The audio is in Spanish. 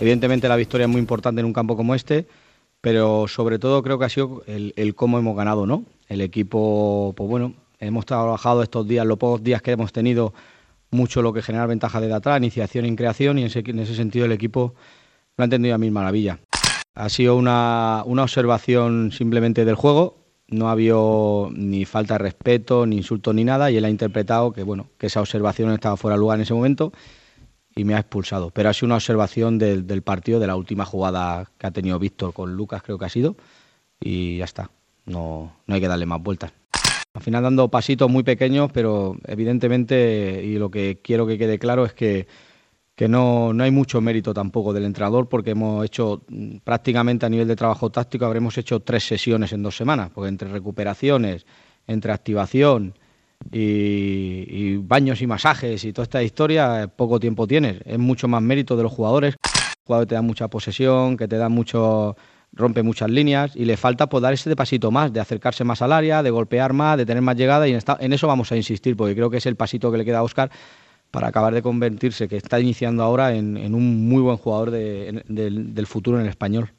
Evidentemente la victoria es muy importante en un campo como este, pero sobre todo creo que ha sido el, cómo hemos ganado, ¿no? El equipo, pues bueno, hemos trabajado estos días, los pocos días que hemos tenido, mucho lo que genera ventaja de atrás, iniciación y creación, y en ese, en ese sentido el equipo lo ha entendido a mil maravillas. Ha sido una, una observación simplemente del juego, no ha habido ni falta de respeto, ni insulto, ni nada, y él ha interpretado que, bueno, que esa observación estaba fuera de lugar en ese momento y me ha expulsado. Pero ha sido una observación del, del partido, de la última jugada que ha tenido Víctor con Lucas, creo que ha sido, y ya está. No, no hay que darle más vueltas. Al final dando pasitos muy pequeños, pero evidentemente, y lo que quiero que quede claro es que que no, no hay mucho mérito tampoco del entrenador porque hemos hecho mm, prácticamente a nivel de trabajo táctico habremos hecho tres sesiones en dos semanas, porque entre recuperaciones, entre activación y, baños y masajes y toda esta historia, poco tiempo tienes. Es mucho más mérito de los jugadores. El jugador te da mucha posesión, que te da mucho rompe muchas líneas y le falta pues dar ese pasito más, de acercarse más al área, de golpear más, de tener más llegada y en, en eso vamos a insistir porque creo que es el pasito que le queda a Oscar para acabar de convertirse, que está iniciando ahora en, un muy buen jugador del futuro en el español.